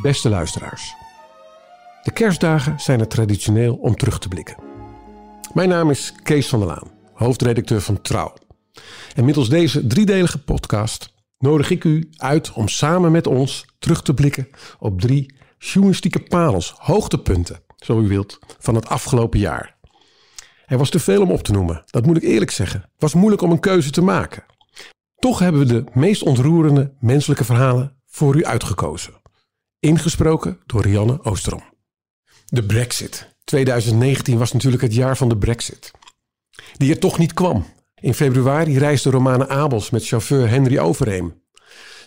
Beste luisteraars. De kerstdagen zijn er traditioneel om terug te blikken. Mijn naam is Kees van der Laan, hoofdredacteur van Trouw. En middels deze driedelige podcast nodig ik u uit om samen met ons terug te blikken op drie journalistieke parels, hoogtepunten, zo u wilt, van het afgelopen jaar. Er was te veel om op te noemen, dat moet ik eerlijk zeggen. Het was moeilijk om een keuze te maken. Toch hebben we de meest ontroerende menselijke verhalen voor u uitgekozen. Ingesproken door Rianne Oosterom. De Brexit. 2019 was natuurlijk het jaar van de Brexit. Die er toch niet kwam. In februari reisde Romane Abels met chauffeur Henry Overheem.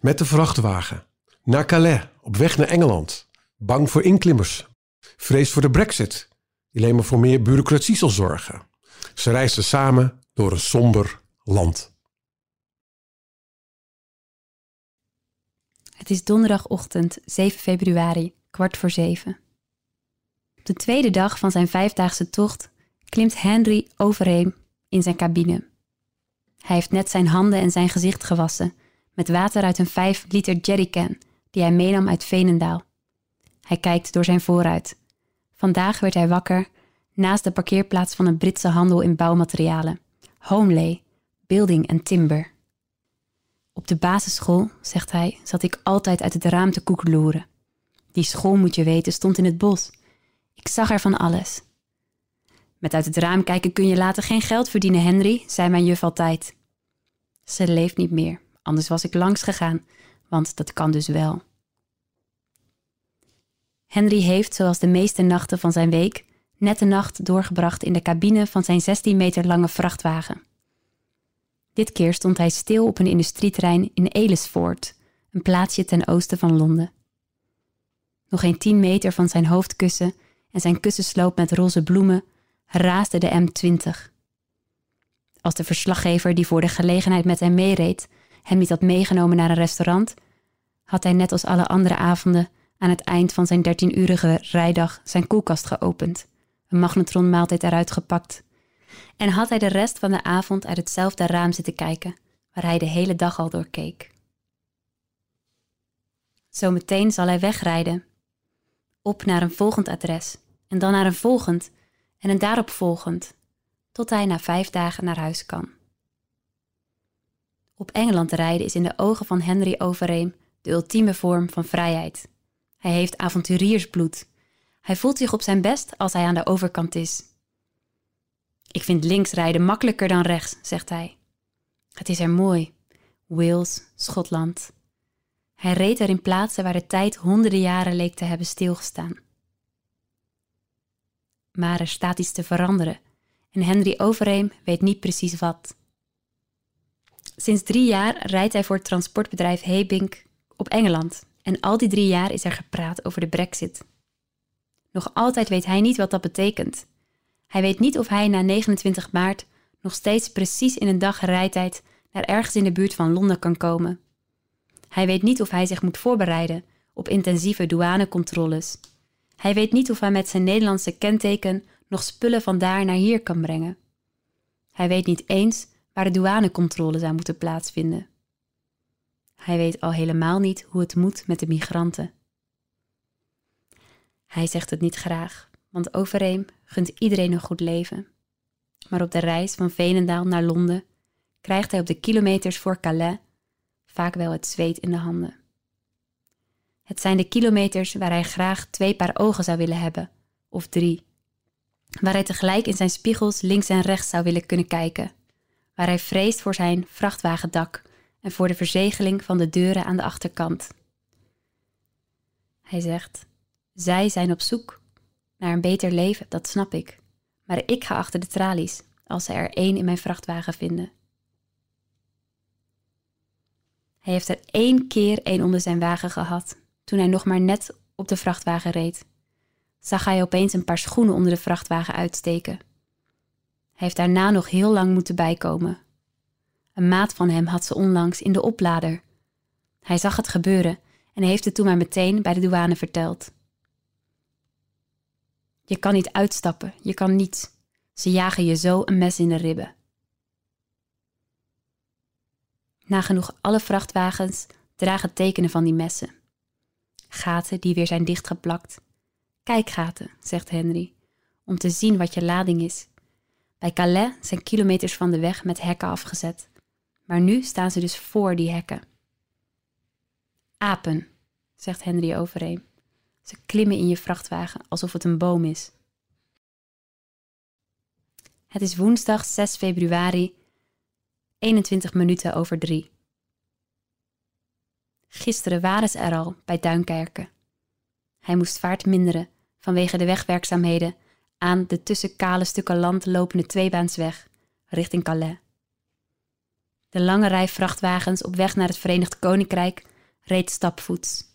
Met de vrachtwagen. Naar Calais, op weg naar Engeland. Bang voor inklimmers. Vrees voor de Brexit, die alleen maar voor meer bureaucratie zal zorgen. Ze reisden samen door een somber land. Het is donderdagochtend 7 februari, kwart voor zeven. Op de tweede dag van zijn vijfdaagse tocht klimt Henry overheem in zijn cabine. Hij heeft net zijn handen en zijn gezicht gewassen met water uit een 5 liter jerrycan die hij meenam uit Venendaal. Hij kijkt door zijn vooruit. Vandaag werd hij wakker naast de parkeerplaats van een Britse handel in bouwmaterialen. Homelay, Building and Timber. Op de basisschool, zegt hij, zat ik altijd uit het raam te koekeloeren. Die school, moet je weten, stond in het bos. Ik zag er van alles. Met uit het raam kijken kun je later geen geld verdienen, Henry, zei mijn juf altijd. Ze leeft niet meer, anders was ik langs gegaan, want dat kan dus wel. Henry heeft, zoals de meeste nachten van zijn week, net de nacht doorgebracht in de cabine van zijn 16 meter lange vrachtwagen. Dit keer stond hij stil op een industrieterrein in Aylesford, een plaatsje ten oosten van Londen. Nog geen tien meter van zijn hoofdkussen en zijn kussensloop met roze bloemen raasde de M20. Als de verslaggever die voor de gelegenheid met hem meereed hem niet had meegenomen naar een restaurant, had hij net als alle andere avonden aan het eind van zijn dertienurige rijdag zijn koelkast geopend, een magnetronmaaltijd eruit gepakt en had hij de rest van de avond uit hetzelfde raam zitten kijken, waar hij de hele dag al door keek. Zometeen zal hij wegrijden, op naar een volgend adres, en dan naar een volgend, en een daarop volgend, tot hij na vijf dagen naar huis kan. Op Engeland rijden is in de ogen van Henry Overeem de ultieme vorm van vrijheid. Hij heeft avonturiersbloed. Hij voelt zich op zijn best als hij aan de overkant is. Ik vind links rijden makkelijker dan rechts, zegt hij. Het is er mooi. Wales, Schotland. Hij reed er in plaatsen waar de tijd honderden jaren leek te hebben stilgestaan. Maar er staat iets te veranderen en Henry Overeem weet niet precies wat. Sinds drie jaar rijdt hij voor het transportbedrijf Hebink op Engeland en al die drie jaar is er gepraat over de brexit. Nog altijd weet hij niet wat dat betekent hij weet niet of hij na 29 maart nog steeds precies in een dag rijtijd naar ergens in de buurt van Londen kan komen. Hij weet niet of hij zich moet voorbereiden op intensieve douanecontroles. Hij weet niet of hij met zijn Nederlandse kenteken nog spullen van daar naar hier kan brengen. Hij weet niet eens waar de douanecontrole zou moeten plaatsvinden. Hij weet al helemaal niet hoe het moet met de migranten. Hij zegt het niet graag, want Overeem gunt iedereen een goed leven. Maar op de reis van Venendaal naar Londen krijgt hij op de kilometers voor Calais vaak wel het zweet in de handen. Het zijn de kilometers waar hij graag twee paar ogen zou willen hebben, of drie. Waar hij tegelijk in zijn spiegels links en rechts zou willen kunnen kijken. Waar hij vreest voor zijn vrachtwagendak en voor de verzegeling van de deuren aan de achterkant. Hij zegt: Zij zijn op zoek naar een beter leven, dat snap ik. Maar ik ga achter de tralies als ze er één in mijn vrachtwagen vinden. Hij heeft er één keer één onder zijn wagen gehad, toen hij nog maar net op de vrachtwagen reed. Zag hij opeens een paar schoenen onder de vrachtwagen uitsteken. Hij heeft daarna nog heel lang moeten bijkomen. Een maat van hem had ze onlangs in de oplader. Hij zag het gebeuren en heeft het toen maar meteen bij de douane verteld. Je kan niet uitstappen, je kan niets. Ze jagen je zo een mes in de ribben. Nagenoeg alle vrachtwagens dragen tekenen van die messen. Gaten die weer zijn dichtgeplakt. Kijkgaten, zegt Henry, om te zien wat je lading is. Bij Calais zijn kilometers van de weg met hekken afgezet. Maar nu staan ze dus voor die hekken. Apen, zegt Henry overeen. Ze klimmen in je vrachtwagen alsof het een boom is. Het is woensdag 6 februari, 21 minuten over drie. Gisteren waren ze er al bij Duinkerken. Hij moest vaart minderen vanwege de wegwerkzaamheden aan de tussen kale stukken land lopende tweebaansweg richting Calais. De lange rij vrachtwagens op weg naar het Verenigd Koninkrijk reed stapvoets.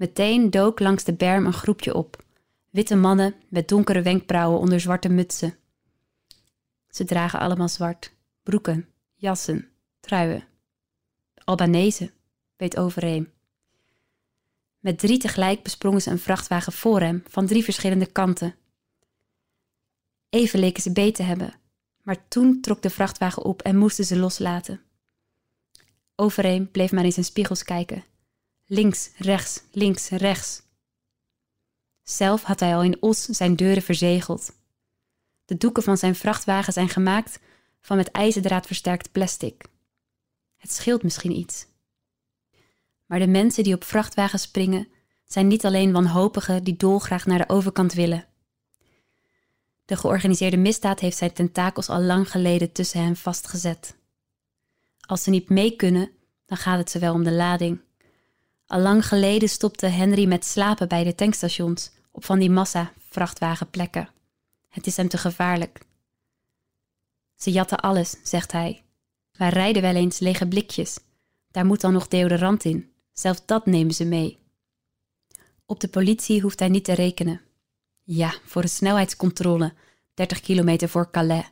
Meteen dook langs de berm een groepje op. Witte mannen met donkere wenkbrauwen onder zwarte mutsen. Ze dragen allemaal zwart. Broeken, jassen, truien. Albanese, weet overeen. Met drie tegelijk besprongen ze een vrachtwagen voor hem van drie verschillende kanten. Even leken ze beet te hebben, maar toen trok de vrachtwagen op en moesten ze loslaten. Overeen bleef maar in zijn spiegels kijken. Links, rechts, links, rechts. Zelf had hij al in Os zijn deuren verzegeld. De doeken van zijn vrachtwagen zijn gemaakt van met ijzerdraad versterkt plastic. Het scheelt misschien iets. Maar de mensen die op vrachtwagens springen, zijn niet alleen wanhopigen die dolgraag naar de overkant willen. De georganiseerde misdaad heeft zijn tentakels al lang geleden tussen hen vastgezet. Als ze niet mee kunnen, dan gaat het ze wel om de lading. Al lang geleden stopte Henry met slapen bij de tankstations op van die massa vrachtwagenplekken. Het is hem te gevaarlijk. Ze jatten alles, zegt hij. Wij rijden wel eens lege blikjes. Daar moet dan nog deodorant in. Zelfs dat nemen ze mee. Op de politie hoeft hij niet te rekenen. Ja, voor een snelheidscontrole, 30 kilometer voor Calais.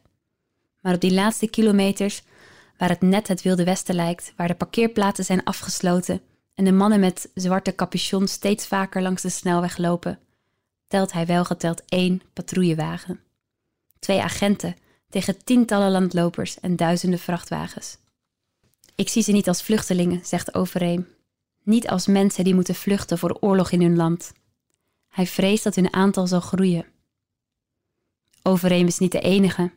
Maar op die laatste kilometers, waar het net het Wilde Westen lijkt, waar de parkeerplaatsen zijn afgesloten en de mannen met zwarte capuchons steeds vaker langs de snelweg lopen, telt hij wel geteld één patrouillewagen. Twee agenten tegen tientallen landlopers en duizenden vrachtwagens. Ik zie ze niet als vluchtelingen, zegt Overeem. Niet als mensen die moeten vluchten voor oorlog in hun land. Hij vreest dat hun aantal zal groeien. Overeem is niet de enige.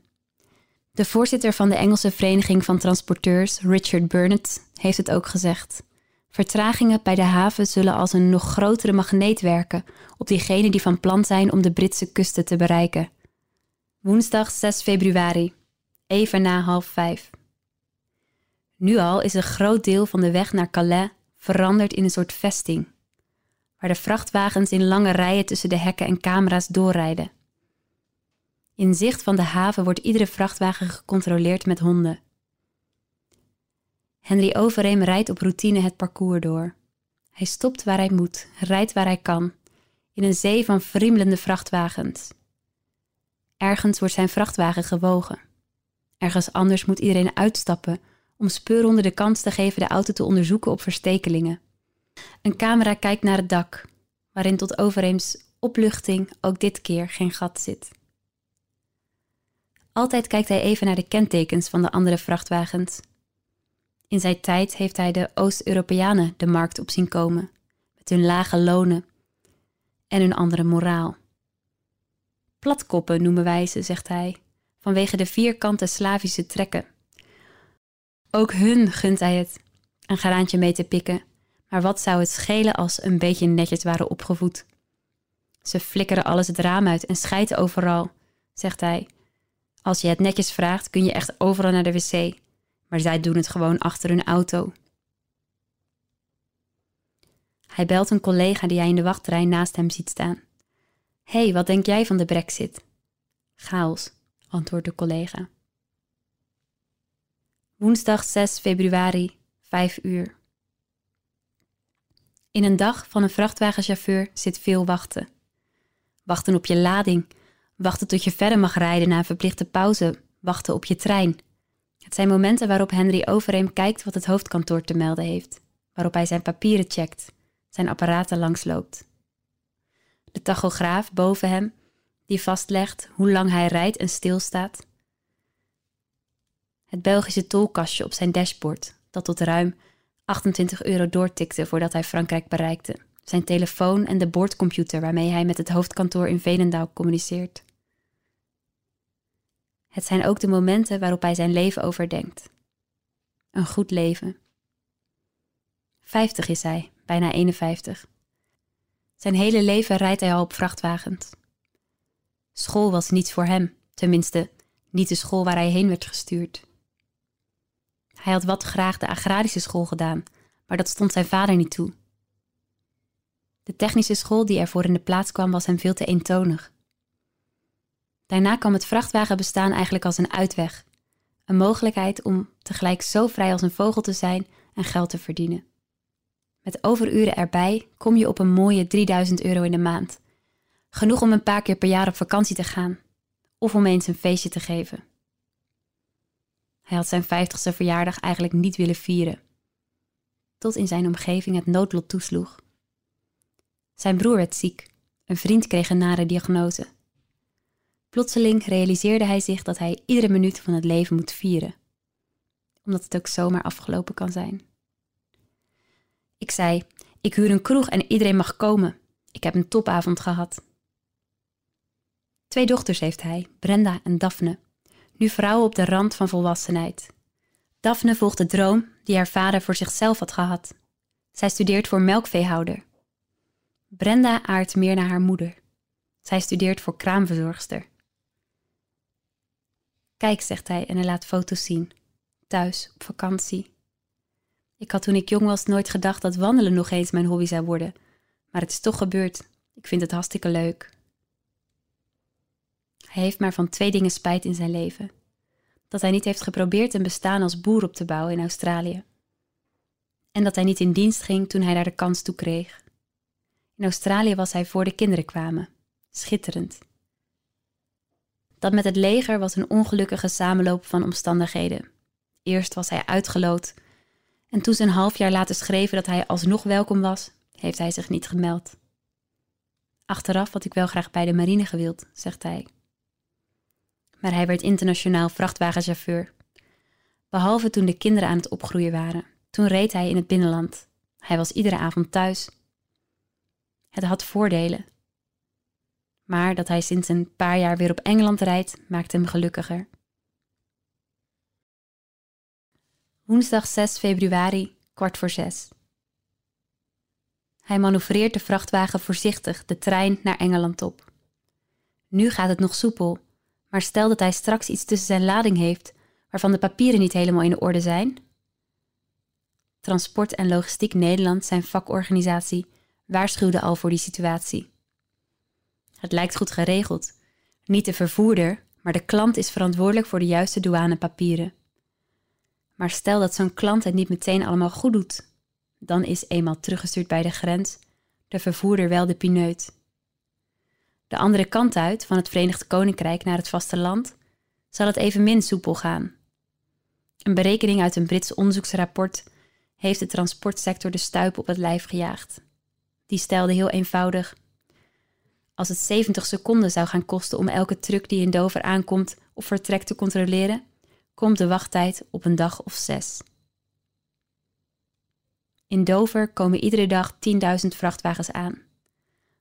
De voorzitter van de Engelse Vereniging van Transporteurs, Richard Burnett, heeft het ook gezegd. Vertragingen bij de haven zullen als een nog grotere magneet werken op diegenen die van plan zijn om de Britse kusten te bereiken. Woensdag 6 februari, even na half vijf. Nu al is een groot deel van de weg naar Calais veranderd in een soort vesting, waar de vrachtwagens in lange rijen tussen de hekken en camera's doorrijden. In zicht van de haven wordt iedere vrachtwagen gecontroleerd met honden. Henry Overeem rijdt op routine het parcours door. Hij stopt waar hij moet, rijdt waar hij kan, in een zee van friemelende vrachtwagens. Ergens wordt zijn vrachtwagen gewogen. Ergens anders moet iedereen uitstappen om speurhonden de kans te geven de auto te onderzoeken op verstekelingen. Een camera kijkt naar het dak, waarin tot Overeems opluchting ook dit keer geen gat zit. Altijd kijkt hij even naar de kentekens van de andere vrachtwagens in zijn tijd heeft hij de Oost-Europeanen de markt op zien komen, met hun lage lonen en hun andere moraal. Platkoppen noemen wij ze, zegt hij, vanwege de vierkante Slavische trekken. Ook hun gunt hij het een graantje mee te pikken, maar wat zou het schelen als een beetje netjes waren opgevoed? Ze flikkeren alles het raam uit en schijten overal, zegt hij. Als je het netjes vraagt, kun je echt overal naar de wc maar zij doen het gewoon achter hun auto. Hij belt een collega die hij in de wachtrij naast hem ziet staan. Hé, hey, wat denk jij van de brexit? Chaos, antwoordt de collega. Woensdag 6 februari, 5 uur. In een dag van een vrachtwagenchauffeur zit veel wachten. Wachten op je lading, wachten tot je verder mag rijden na een verplichte pauze, wachten op je trein, het zijn momenten waarop Henry Overeem kijkt wat het hoofdkantoor te melden heeft, waarop hij zijn papieren checkt, zijn apparaten langsloopt. De tachograaf boven hem, die vastlegt hoe lang hij rijdt en stilstaat. Het Belgische tolkastje op zijn dashboard, dat tot ruim 28 euro doortikte voordat hij Frankrijk bereikte, zijn telefoon en de boordcomputer waarmee hij met het hoofdkantoor in Veenendaal communiceert. Het zijn ook de momenten waarop hij zijn leven overdenkt. Een goed leven. 50 is hij, bijna 51. Zijn hele leven rijdt hij al op vrachtwagens. School was niets voor hem, tenminste, niet de school waar hij heen werd gestuurd. Hij had wat graag de agrarische school gedaan, maar dat stond zijn vader niet toe. De technische school die ervoor in de plaats kwam was hem veel te eentonig. Daarna kwam het vrachtwagenbestaan eigenlijk als een uitweg, een mogelijkheid om tegelijk zo vrij als een vogel te zijn en geld te verdienen. Met overuren erbij kom je op een mooie 3000 euro in de maand. Genoeg om een paar keer per jaar op vakantie te gaan of om eens een feestje te geven. Hij had zijn 50ste verjaardag eigenlijk niet willen vieren. Tot in zijn omgeving het noodlot toesloeg. Zijn broer werd ziek, een vriend kreeg een nare diagnose. Plotseling realiseerde hij zich dat hij iedere minuut van het leven moet vieren, omdat het ook zomaar afgelopen kan zijn. Ik zei: Ik huur een kroeg en iedereen mag komen. Ik heb een topavond gehad. Twee dochters heeft hij, Brenda en Daphne, nu vrouwen op de rand van volwassenheid. Daphne volgt de droom die haar vader voor zichzelf had gehad. Zij studeert voor melkveehouder. Brenda aardt meer naar haar moeder. Zij studeert voor kraamverzorgster. Kijk, zegt hij en hij laat foto's zien. Thuis, op vakantie. Ik had toen ik jong was nooit gedacht dat wandelen nog eens mijn hobby zou worden. Maar het is toch gebeurd. Ik vind het hartstikke leuk. Hij heeft maar van twee dingen spijt in zijn leven. Dat hij niet heeft geprobeerd een bestaan als boer op te bouwen in Australië. En dat hij niet in dienst ging toen hij daar de kans toe kreeg. In Australië was hij voor de kinderen kwamen. Schitterend. Dat met het leger was een ongelukkige samenloop van omstandigheden. Eerst was hij uitgeloot. En toen ze een half jaar later schreven dat hij alsnog welkom was, heeft hij zich niet gemeld. Achteraf had ik wel graag bij de marine gewild, zegt hij maar hij werd internationaal vrachtwagenchauffeur. Behalve toen de kinderen aan het opgroeien waren. Toen reed hij in het binnenland. Hij was iedere avond thuis. Het had voordelen. Maar dat hij sinds een paar jaar weer op Engeland rijdt, maakt hem gelukkiger. Woensdag 6 februari, kwart voor zes. Hij manoeuvreert de vrachtwagen voorzichtig de trein naar Engeland op. Nu gaat het nog soepel, maar stel dat hij straks iets tussen zijn lading heeft waarvan de papieren niet helemaal in de orde zijn. Transport en Logistiek Nederland, zijn vakorganisatie, waarschuwde al voor die situatie. Het lijkt goed geregeld. Niet de vervoerder, maar de klant is verantwoordelijk voor de juiste douanepapieren. Maar stel dat zo'n klant het niet meteen allemaal goed doet, dan is eenmaal teruggestuurd bij de grens de vervoerder wel de pineut de andere kant uit, van het Verenigd Koninkrijk naar het vasteland, zal het evenmin soepel gaan. Een berekening uit een Brits onderzoeksrapport heeft de transportsector de stuip op het lijf gejaagd. Die stelde heel eenvoudig: Als het 70 seconden zou gaan kosten om elke truck die in Dover aankomt of vertrekt te controleren, komt de wachttijd op een dag of zes. In Dover komen iedere dag 10.000 vrachtwagens aan.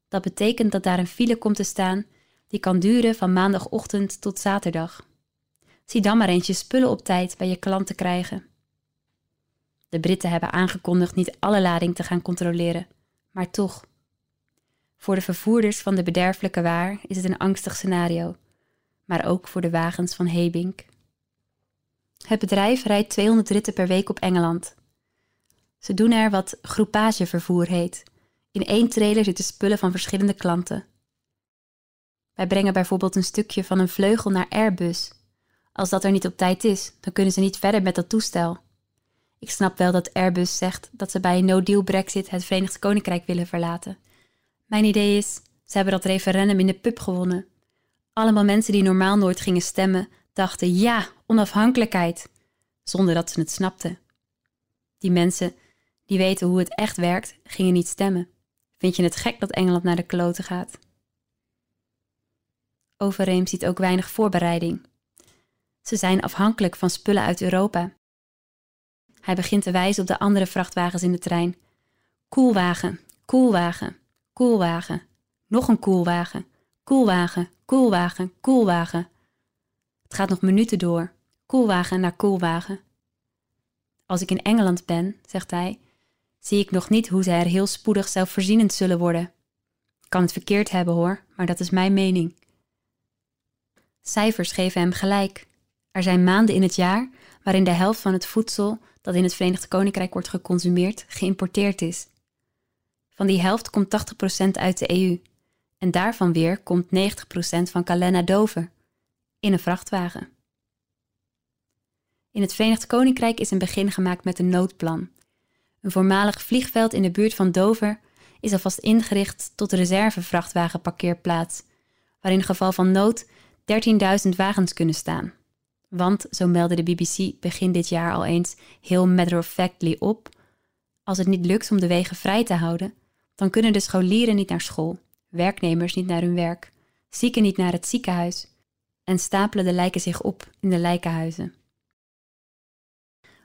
Dat betekent dat daar een file komt te staan die kan duren van maandagochtend tot zaterdag. Zie dan maar eens je spullen op tijd bij je klant te krijgen. De Britten hebben aangekondigd niet alle lading te gaan controleren, maar toch. Voor de vervoerders van de bederfelijke waar is het een angstig scenario, maar ook voor de wagens van Hebink. Het bedrijf rijdt 200 ritten per week op Engeland. Ze doen er wat groepagevervoer heet, in één trailer zitten spullen van verschillende klanten. Wij brengen bijvoorbeeld een stukje van een vleugel naar Airbus. Als dat er niet op tijd is, dan kunnen ze niet verder met dat toestel. Ik snap wel dat Airbus zegt dat ze bij een no-deal Brexit het Verenigd Koninkrijk willen verlaten. Mijn idee is, ze hebben dat referendum in de pub gewonnen. Allemaal mensen die normaal nooit gingen stemmen, dachten ja, onafhankelijkheid, zonder dat ze het snapten. Die mensen die weten hoe het echt werkt, gingen niet stemmen. Vind je het gek dat Engeland naar de kloten gaat? Overeem ziet ook weinig voorbereiding. Ze zijn afhankelijk van spullen uit Europa. Hij begint te wijzen op de andere vrachtwagens in de trein. Koelwagen, Koelwagen, koelwagen, nog een koelwagen, koelwagen, koelwagen, koelwagen. Het gaat nog minuten door, koelwagen na koelwagen. Als ik in Engeland ben, zegt hij, zie ik nog niet hoe zij er heel spoedig zelfvoorzienend zullen worden. Ik kan het verkeerd hebben hoor, maar dat is mijn mening. Cijfers geven hem gelijk. Er zijn maanden in het jaar waarin de helft van het voedsel dat in het Verenigd Koninkrijk wordt geconsumeerd geïmporteerd is. Van die helft komt 80% uit de EU en daarvan weer komt 90% van Calais Dover in een vrachtwagen. In het Verenigd Koninkrijk is een begin gemaakt met een noodplan. Een voormalig vliegveld in de buurt van Dover is alvast ingericht tot reservevrachtwagenparkeerplaats, waar in geval van nood 13.000 wagens kunnen staan. Want, zo meldde de BBC begin dit jaar al eens heel matter-of-factly op, als het niet lukt om de wegen vrij te houden, dan kunnen de scholieren niet naar school, werknemers niet naar hun werk, zieken niet naar het ziekenhuis en stapelen de lijken zich op in de lijkenhuizen.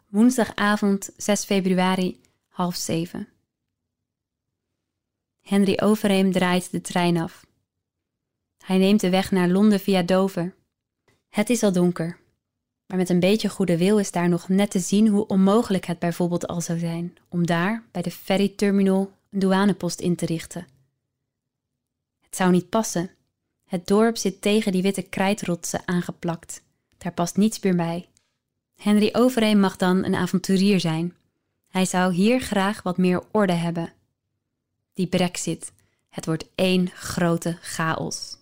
Woensdagavond 6 februari, half zeven. Henry Overheem draait de trein af. Hij neemt de weg naar Londen via Dover. Het is al donker, maar met een beetje goede wil is daar nog net te zien hoe onmogelijk het bijvoorbeeld al zou zijn om daar, bij de ferry terminal, een douanepost in te richten. Het zou niet passen. Het dorp zit tegen die witte krijtrotsen aangeplakt. Daar past niets meer bij. Henry Overheem mag dan een avonturier zijn. Hij zou hier graag wat meer orde hebben. Die brexit. Het wordt één grote chaos.